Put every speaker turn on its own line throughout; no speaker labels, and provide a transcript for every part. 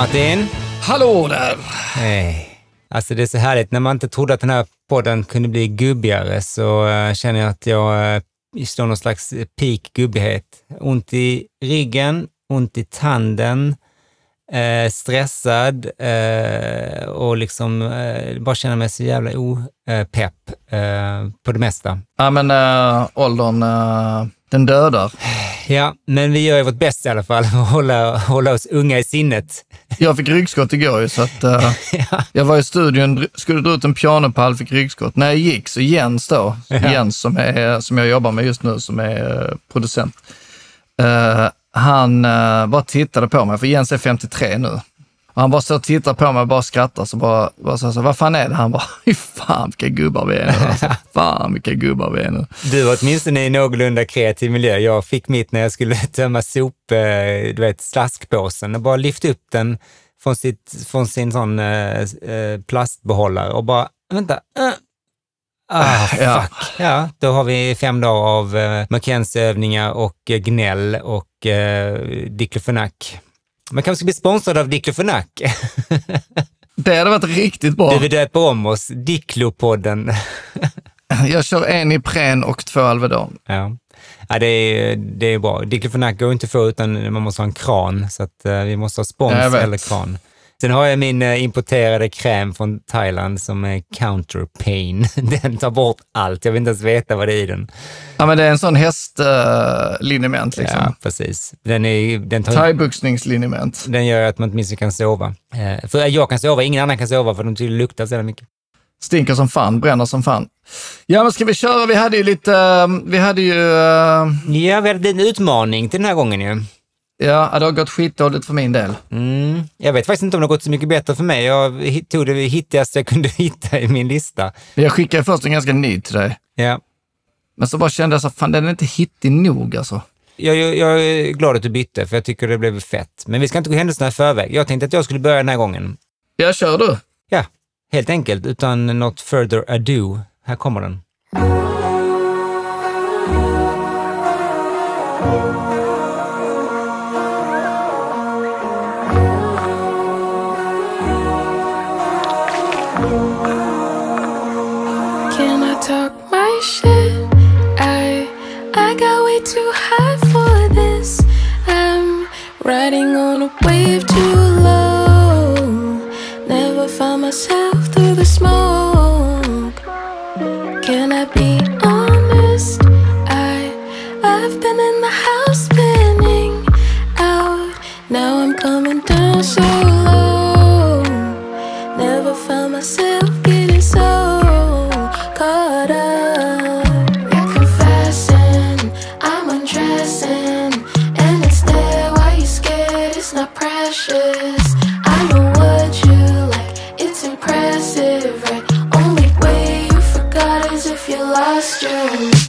Martin!
Hallå där!
Hej. Alltså det är så härligt, när man inte trodde att den här podden kunde bli gubbigare så uh, känner jag att jag uh, står någon slags peak gubbighet. Ont i ryggen, ont i tanden, uh, stressad uh, och liksom bara känner mig så jävla opepp på det mesta.
Ja men uh, åldern, den dödar.
Ja, men vi gör ju vårt bästa i alla fall för att hålla, hålla oss unga i sinnet.
Jag fick ryggskott igår ju, så att uh, ja. jag var i studion, skulle dra ut en pianopall, fick ryggskott. När jag gick så Jens då, ja. Jens som, är, som jag jobbar med just nu, som är uh, producent, uh, han bara tittade på mig, för Jens är 53 nu. Han bara så och tittar på mig och bara skrattar. Så bara, bara så, så, vad fan är det? Han bara, fy fan vilka gubbar vi är nu. Alltså, fan vilka gubbar vi är nu.
Du var åtminstone i någorlunda kreativ miljö. Jag fick mitt när jag skulle tömma sop, eh, du vet, slaskpåsen och bara lyfte upp den från, sitt, från sin sån eh, eh plastbehållare och bara, vänta, uh. Ah, fuck. Ja. ja, då har vi fem dagar av eh, McKenzie-övningar och gnäll och eh, diklofenak. Man kanske ska bli sponsrad av Diklofenak.
Det hade varit riktigt bra.
Du, vi döper om oss. Diklopodden.
Jag kör en Ipren och två Alvedon.
Ja. Ja, det är, det är bra. Diklofenak går inte att få utan man måste ha en kran, så att, uh, vi måste ha spons eller kran. Sen har jag min uh, importerade kräm från Thailand som är counter pain. Den tar bort allt. Jag vill inte ens veta vad det är i den.
Ja, men det är en sån hästliniment uh, liksom.
Ja, precis. Den är, den tar,
Thaiboxningsliniment.
Den gör att man åtminstone kan sova. Uh, för jag kan sova, ingen annan kan sova för de tydligen luktar så mycket.
Stinker som fan, bränner som fan. Ja, men ska vi köra? Vi hade ju lite, uh, vi hade ju...
Ja, vi hade en utmaning till den här gången ju.
Ja, det har gått skitdåligt för min del.
Mm. Jag vet faktiskt inte om det har gått så mycket bättre för mig. Jag tog det hittigaste jag kunde hitta i min lista.
Jag skickade först en ganska ny till dig.
Ja.
Men så bara kände jag så fan den är inte hittig nog alltså.
Jag, jag, jag, är glad att du bytte, för jag tycker det blev fett. Men vi ska inte gå händelserna i förväg. Jag tänkte att jag skulle börja den här gången.
Ja, kör du.
Ja, helt enkelt. Utan något further ado. Här kommer den.
Wave too low. Never found myself through the smoke. Can I be honest? I I've been in the house spinning out. Now I'm coming down so low. Never found myself lost your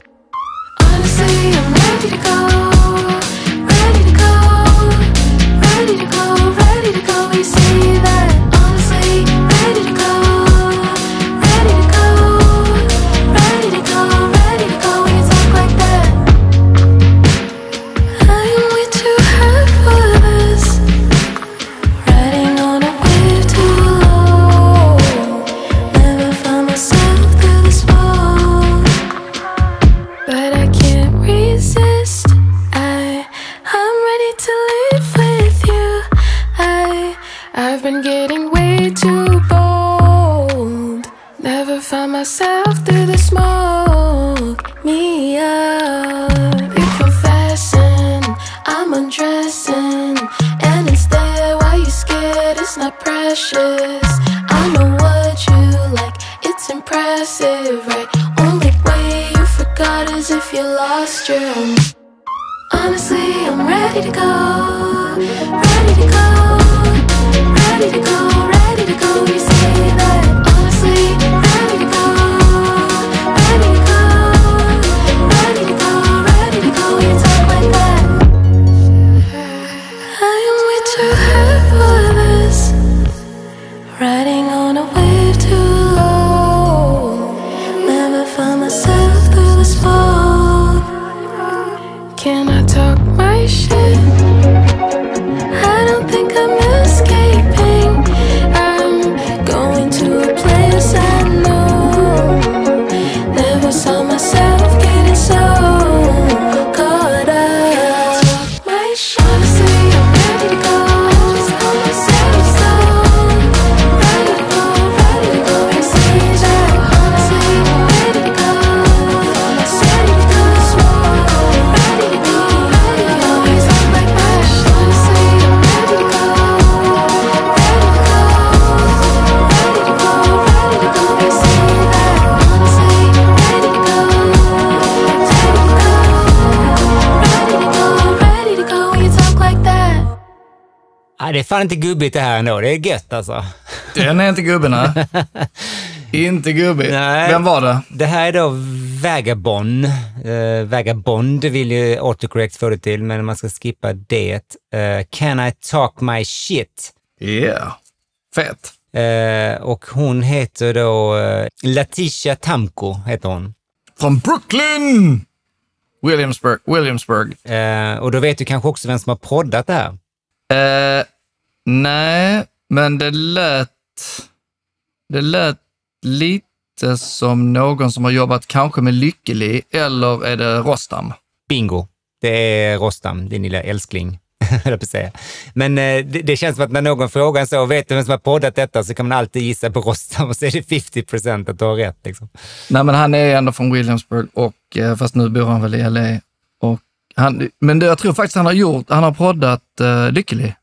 är fan inte gubbigt det här ändå. Det är gött alltså.
Den är inte gubben, nej. inte gubbig.
Nej.
Vem var det?
Det här är då Vagabond. Uh, Vagabond vill ju autocorrect få det till, men man ska skippa det. Uh, can I talk my shit?
Yeah. Fett.
Eh, och hon heter då uh, Letitia Tamko, heter hon.
Från Brooklyn! Williamsburg. Williamsburg.
Och då vet du kanske också vem som har proddat det här.
Eh, nej, men det lät, det lät lite som någon som har jobbat kanske med Lykkeli, eller är det Rostam?
Bingo! Det är Rostam, din lilla älskling. Men eh, det, det känns som att när någon frågar så, vet du vem som har poddat detta, så kan man alltid gissa på Rostam och så är det 50 procent att du har rätt. Liksom.
Nej, men han är ändå från Williamsburg, och, eh, fast nu bor han väl i LA. Och han, men jag tror faktiskt han har gjort, han har poddat uh, Lykkeli.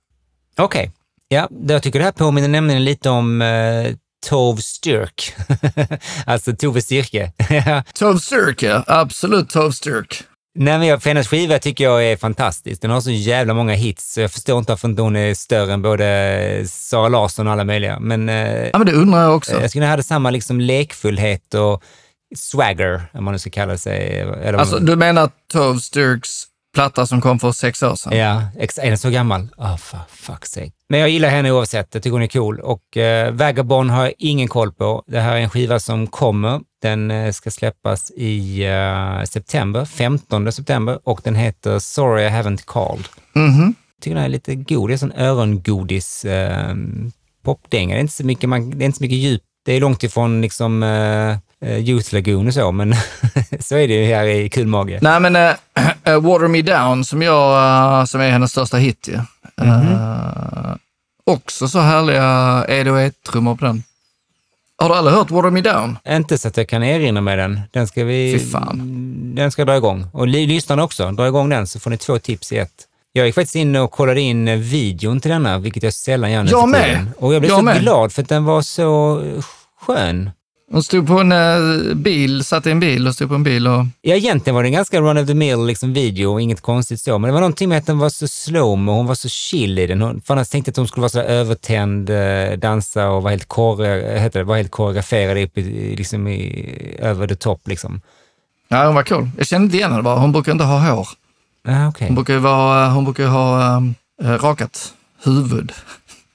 Okej. Ja, det- jag tycker det här påminner nämligen lite om uh, Tove Styrk. alltså Tove Styrke.
Tove Styrk, ja. Absolut Tove Styrk.
Nej, men jag, för hennes skiva tycker jag är fantastisk. Den har så jävla många hits, så jag förstår inte varför inte hon är större än både Sara Larsson och alla möjliga. Men eh,
Ja, men det undrar jag också.
jag skulle ha samma liksom lekfullhet och swagger, om man nu ska kalla sig. Eller,
Alltså, du menar Tove Styrks platta som kom för sex år sedan?
Ja, ex- är den så gammal? Oh, for fuck's sake. Men jag gillar henne oavsett. Jag tycker hon är cool. Och eh, Vagabond har jag ingen koll på. Det här är en skiva som kommer. Den eh, ska släppas i eh, september, 15 september och den heter Sorry I haven't called.
Mhm.
tycker den är lite god. Det är sån örongodis eh, popdänga. Det är inte så mycket, man, det är inte så mycket djup. Det är långt ifrån liksom eh, Youth Lagoon och så, men så är det ju här i Kulmage.
Nej, men äh, Water Me Down, som, jag, eh, som är hennes största hit ju. Eh, också så härliga 808-trummor på den. Har du aldrig hört Water Me Down?
Inte så att jag kan erinra mig den. Den ska vi...
Fy fan.
Den ska dra igång. Och lyssnarna också, dra igång den så får ni två tips i ett. Jag gick faktiskt in och kollade in videon till denna, vilket jag sällan gör nu
Jag med.
Och jag blev
Jag
så
med.
glad för att den var så skön.
Hon stod på en eh, bil, satt i en bil och stod på en bil och...
Ja, egentligen var det en ganska run of the mill liksom, video, inget konstigt så. Men det var någonting med att den var så slow och hon var så chill i den. Hon, för annars tänkte jag att hon skulle vara så övertänd, eh, dansa och vara helt, kore, heter det, var helt koreograferad upp i, liksom i, över the top. Liksom.
Ja, hon var cool. Jag kände inte igen henne bara. Hon brukar inte ha hår.
Ah, okay.
Hon brukar ju vara, hon brukar ju ha eh, rakat huvud.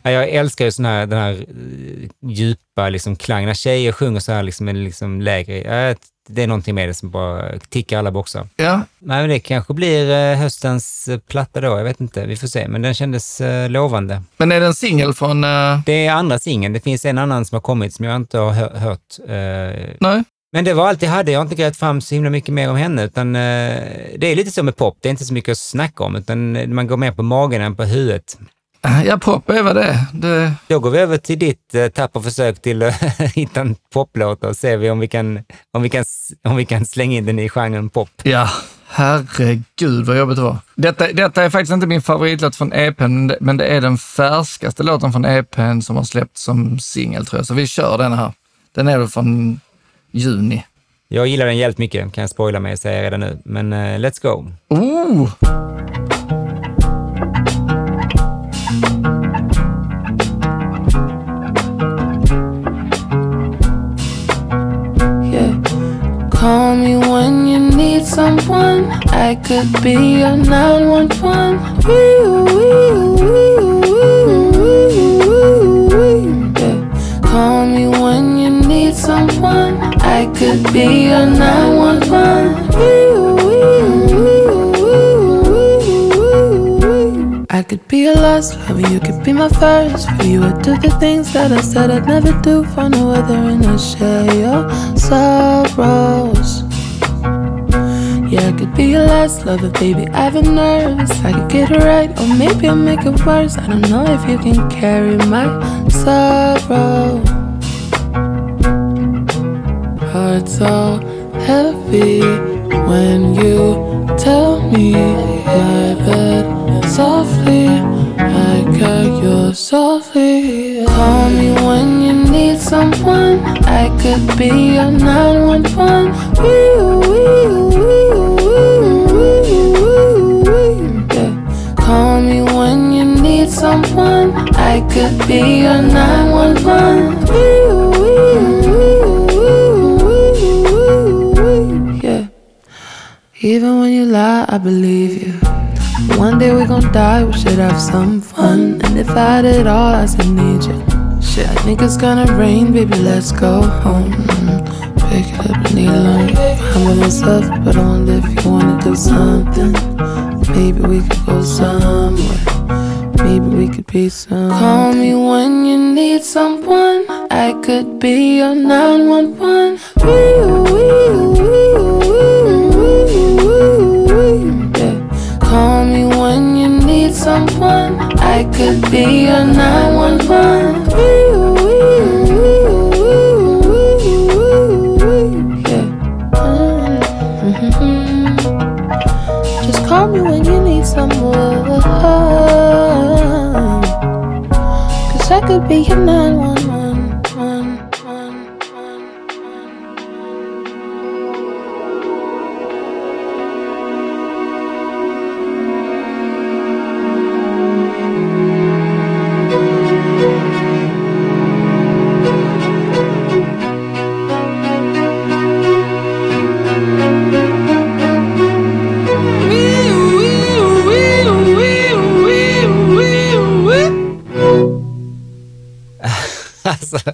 Ja, jag älskar ju sån här, den här eh, djupa liksom, klangen. När tjejer sjunger så här liksom, en liksom, lägre... Det är någonting med det som bara tickar alla boxar.
Ja,
Nej, men det kanske blir eh, höstens eh, platta då. Jag vet inte. Vi får se. Men den kändes lovande.
men är det en singel från... eh,
Det är andra singeln. Det finns en annan som har kommit som jag inte har hö- hört. Eh,
nej?
Men det var allt jag hade. Jag har inte grävt fram så himla mycket mer om henne. Utan, eh, det är lite som med pop. Det är inte så mycket att snacka om, utan man går mer på magen än på huvudet.
Ja, pop är vad det. Det,
Då går vi över till ditt eh, tappra försök till att hitta en poplåt och ser vi om vi, kan, om, vi kan, om vi kan slänga in den i genren pop.
ja, herregud vad jobbigt det var. Detta, detta är faktiskt inte min favoritlåt från EPn, men det, är den färskaste låten från EPn som har släppts som singel tror jag. Så vi kör den här. Den är väl från juni.
Jag gillar den jävligt mycket, kan jag spoila mig och säga redan nu. Men eh, let's go.
Oh!
Call me when you need someone. I could be your 911. Wee, wee, wee, wee, wee, wee. Yeah. Call me when you need someone. I could be your 911. Wee, wee, wee, wee, wee. I could be a lost lover, you could be my first. For you, I'd do the things that I said I'd never do for no other, and I share your sorrows. Could be your last lover, baby. I've been nervous. I could get it right, or maybe I'll make it worse. I don't know if you can carry my sorrow. Heart's so heavy when you tell me my bed softly. I got your softly. Call me when you need someone. I could be your 911. Wee, be your 911. Yeah. Even when you lie, I believe you. One day we gon' die, we should have some fun. And if I had it all, I still need you. Shit, I think it's gonna rain, baby, let's go home. Pick it up and need alone. I'm by myself, but wonder if you wanna do something. Maybe we could go somewhere. Maybe we could be some. Call me when you need someone. I could be your 911. Yeah. Call me when you need someone. I could be your 911. Could be your 911.
Alltså,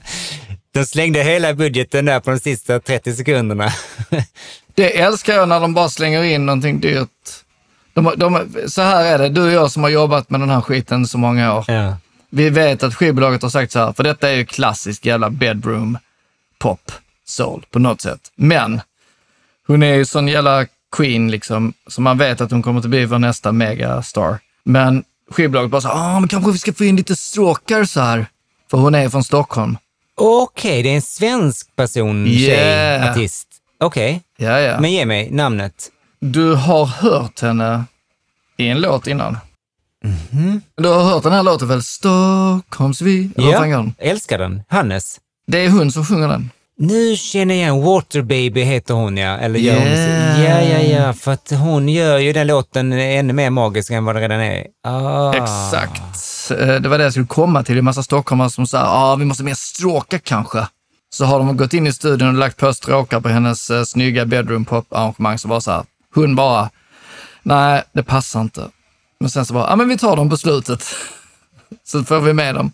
de slängde hela budgeten där på de sista 30 sekunderna.
Det älskar jag när de bara slänger in någonting dyrt. De, de, så här är det, du och jag som har jobbat med den här skiten så många år.
Ja.
Vi vet att skivbolaget har sagt så här, för detta är ju klassisk jävla bedroom pop soul på något sätt. Men hon är ju sån jävla queen liksom, så man vet att hon kommer att bli vår nästa megastar. Men skivbolaget bara så här, ah, men kanske vi ska få in lite stråkar så här. För hon är från Stockholm.
Okej, det är en svensk person, tjej,
Yeah.
artist. Okej,
Ja, ja.
men ge mig namnet.
Du har hört henne i en låt innan. Du har hört den här låten väl? Stockholmsvi?
Ja,
hon?
älskar den. Hannes.
Det är hon som sjunger den.
Nu känner jag igen Waterbaby heter hon ja. Eller gör hon
Yeah.
Ja, ja, ja. För att hon gör ju den låten ännu mer magisk än vad den redan är. Ah.
Exakt. Eh, Det var det jag skulle komma till. Det är en massa stockholmare som säger ah, vi måste mer stråka kanske. Så har de gått in i studion och lagt på stråkar på hennes eh, snygga bedroom pop-arrangemang. Så bara så här, hon bara, nej, det passar inte. Men sen så bara, ja ah, men vi tar dem på slutet. så får vi med dem.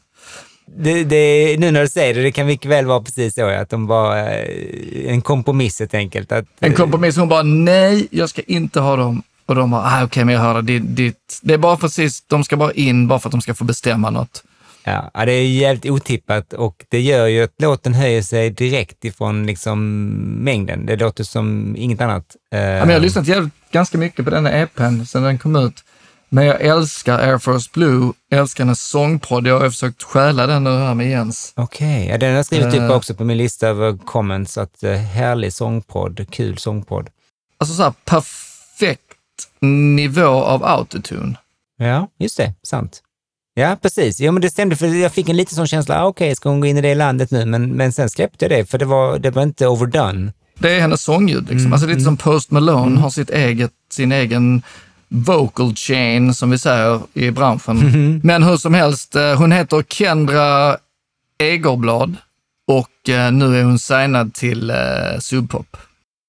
Det, det, nu när du säger det, det kan mycket väl vara precis så att de var eh, en kompromiss helt enkelt. Att,
En kompromiss, hon bara, nej, jag ska inte ha dem. Och de bara, ah, okej, men jag hör det. Det, det. är bara precis, de ska bara in bara för att de ska få bestämma något.
Ja, det är jävligt otippat och det gör ju att låten höjer sig direkt ifrån liksom mängden. Det låter som inget annat. Eh,
Ja, men jag har lyssnat jävligt, ganska mycket på den här EPn sedan den kom ut. Men jag älskar Air Force Blue, jag älskar hennes sångpodd. Jag har försökt stjäla den nu här med Jens.
Okej, ja, den har jag skrivit upp
Eh.
också på min lista över comments. Att, eh, härlig sångpodd, kul sångpodd.
Alltså så här perfekt nivå av autotune.
Ja, just det, sant. Ja, precis. Ja, men det stämde, för jag fick en liten sån känsla, ah, okej, ska hon gå in i det landet nu? Men, men sen släppte jag det, för det var, det var inte overdone.
Det är hennes sångljud. Liksom.
Mm,
Alltså lite som Post Malone har sitt eget, sin egen vocal chain, som vi säger i branschen.
Mm-hmm.
Men hur som helst, eh, hon heter Kendra Egerblad och eh, nu är hon signad till eh, Sub Pop.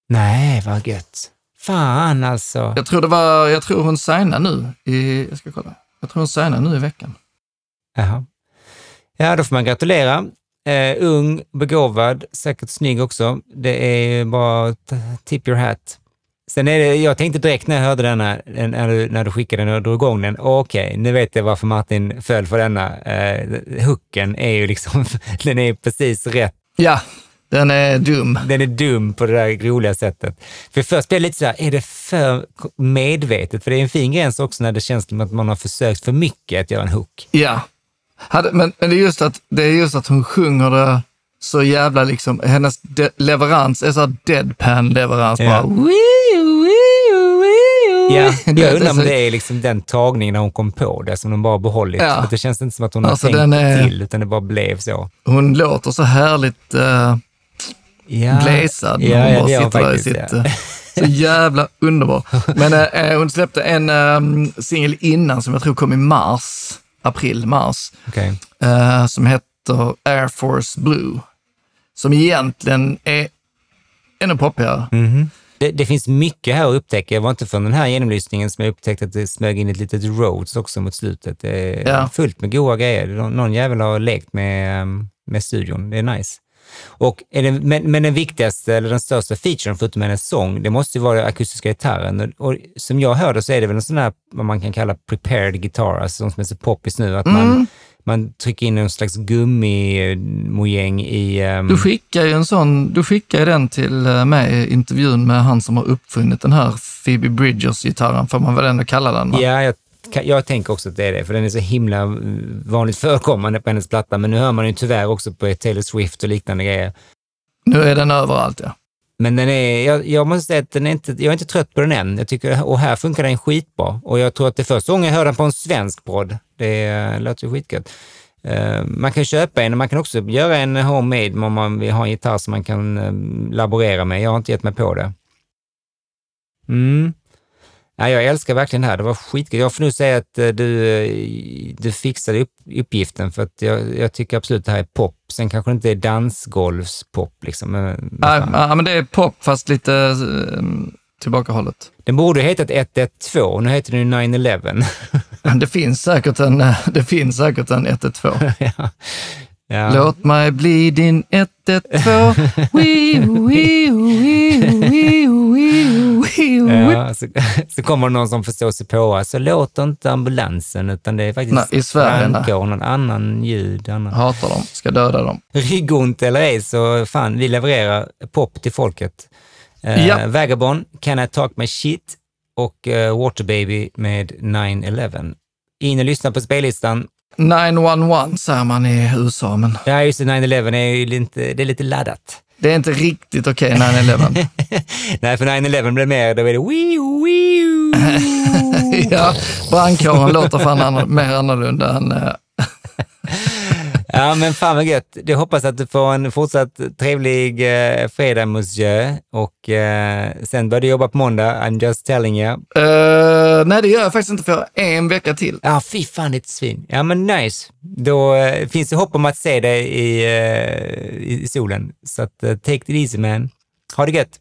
Nej, vad gött. Fan alltså.
Jag tror det var, jag tror hon signade nu i, jag ska kolla. Jag tror hon signade nu i veckan.
Jaha. Ja, då får man gratulera. Eh, ung, begåvad, säkert snygg också. Det är bara tip your hat. Sen är det, jag tänkte direkt när jag hörde denna, när du, när du skickade den och drog igång den, okej, nu vet jag varför Martin föll för denna. Eh, hooken är ju liksom, den är precis rätt.
Ja, den är dum.
Den är dum på det där roliga sättet. För först blev jag lite så här, är det för medvetet? För det är en fin gräns också när det känns som att man har försökt för mycket att göra en hook.
Ja. Men, men det, är just att, det är just att hon sjunger det så jävla liksom, hennes leverans är så deadpan-leverans.
Ja.
Bara,
Ja,
Det-
jag undrar om det är liksom den tagningen när hon kom på det som de bara behållit.
Ja.
Det känns inte som att hon har
Alltså,
tänkt
den är-
till, utan det bara blev så.
Hon låter så härligt uh,
Ja,
bläsad när
ja,
hon bara
hon
sitter där i sitt... eh, så jävla underbar. Men eh, hon släppte en um, singel innan som jag tror kom i mars. april, mars, eh, som heter Air Force Blue. Som egentligen är ännu poppigare.
Mhm. Det, det finns mycket här att upptäcka. Jag var inte från den här genomlyssningen som jag upptäckte att det smög in ett litet Rhodes också mot slutet. Det är
Ja.
fullt med goa grejer. Nå- Någon jävel har lekt med, ehm, med studion. Det är nice. Och det, men, men den viktigaste, eller den största featuren förutom hennes sång, det måste ju vara den akustiska gitarren. Och, och som jag hörde så är det väl en sån här, vad man kan kalla prepared guitar, alltså sånt som är så poppis nu, att man, man trycker in en slags gummimojäng i... ehm,
Du skickar ju en sån, du skickar den till eh, mig intervjun med han som har uppfunnit den här Phoebe Bridgers-gitarren, får man väl ändå kalla den va?
Ja, jag, jag tänker också att det är det, för den är så himla eh, vanligt förekommande på hennes platta, men nu hör man ju tyvärr också på Taylor Swift och liknande grejer.
Nu är den överallt ja.
Men den är, jag, jag måste säga att den är inte, jag är inte trött på den än. Jag tycker, och här funkar den skitbra. Och jag tror att det är första gången jag hör den på en svensk podd. Det låter ju skitgött. Eh, man kan köpa en och man kan också göra en homemade om man vill ha en gitarr som man kan eh, laborera med. Jag har inte gett mig på det. Mm. Ja, jag älskar verkligen det här. Det var skitgött. Jag får nu säga att eh, du, eh, du fixade upp, uppgiften för att jag, jag tycker absolut det här är pop. Sen kanske det inte är dansgolvspop liksom. men-
ja, men det är pop fast lite eh, tillbakahållet.
Den borde ha hetat 112, nu heter den ju 911.
Det finns säkert en, det finns säkert en 112.
ja. Ja.
Låt mig bli din 112. Wee, wee, wee,
så, så kommer någon som förstår sig på, så låter inte ambulansen, utan det är faktiskt
Nej, i Sverige,
brandkår, någon annan ljud. Annan.
Hatar dem, ska döda dem.
Ryggont eller ej, så fan, vi levererar pop till folket. Eh,
Ja.
Vagabond, Can I Talk My Shit och eh, Waterbaby med 911. In och lyssna på spellistan.
911 säger man i USA, men
Ja, just det, 911 är ju lite, det är lite laddat.
Det är inte riktigt okej 911.
Nej, för 911 blir mer, då är det wiu, wiu.
ja, brandkåren låter fan anno- mer annorlunda än...
Ja, men fan vad gött. Jag hoppas att du får en fortsatt trevlig eh, fredag, monsieur. Och eh, sen börjar du jobba på måndag, I'm just telling you.
eh, nej, det gör jag faktiskt inte för en vecka till.
Ja, fy fan ditt svin. Ja, men nice. Då eh, finns det hopp om att se dig i, eh, i solen. Så att, eh, take it easy man. Ha det gött.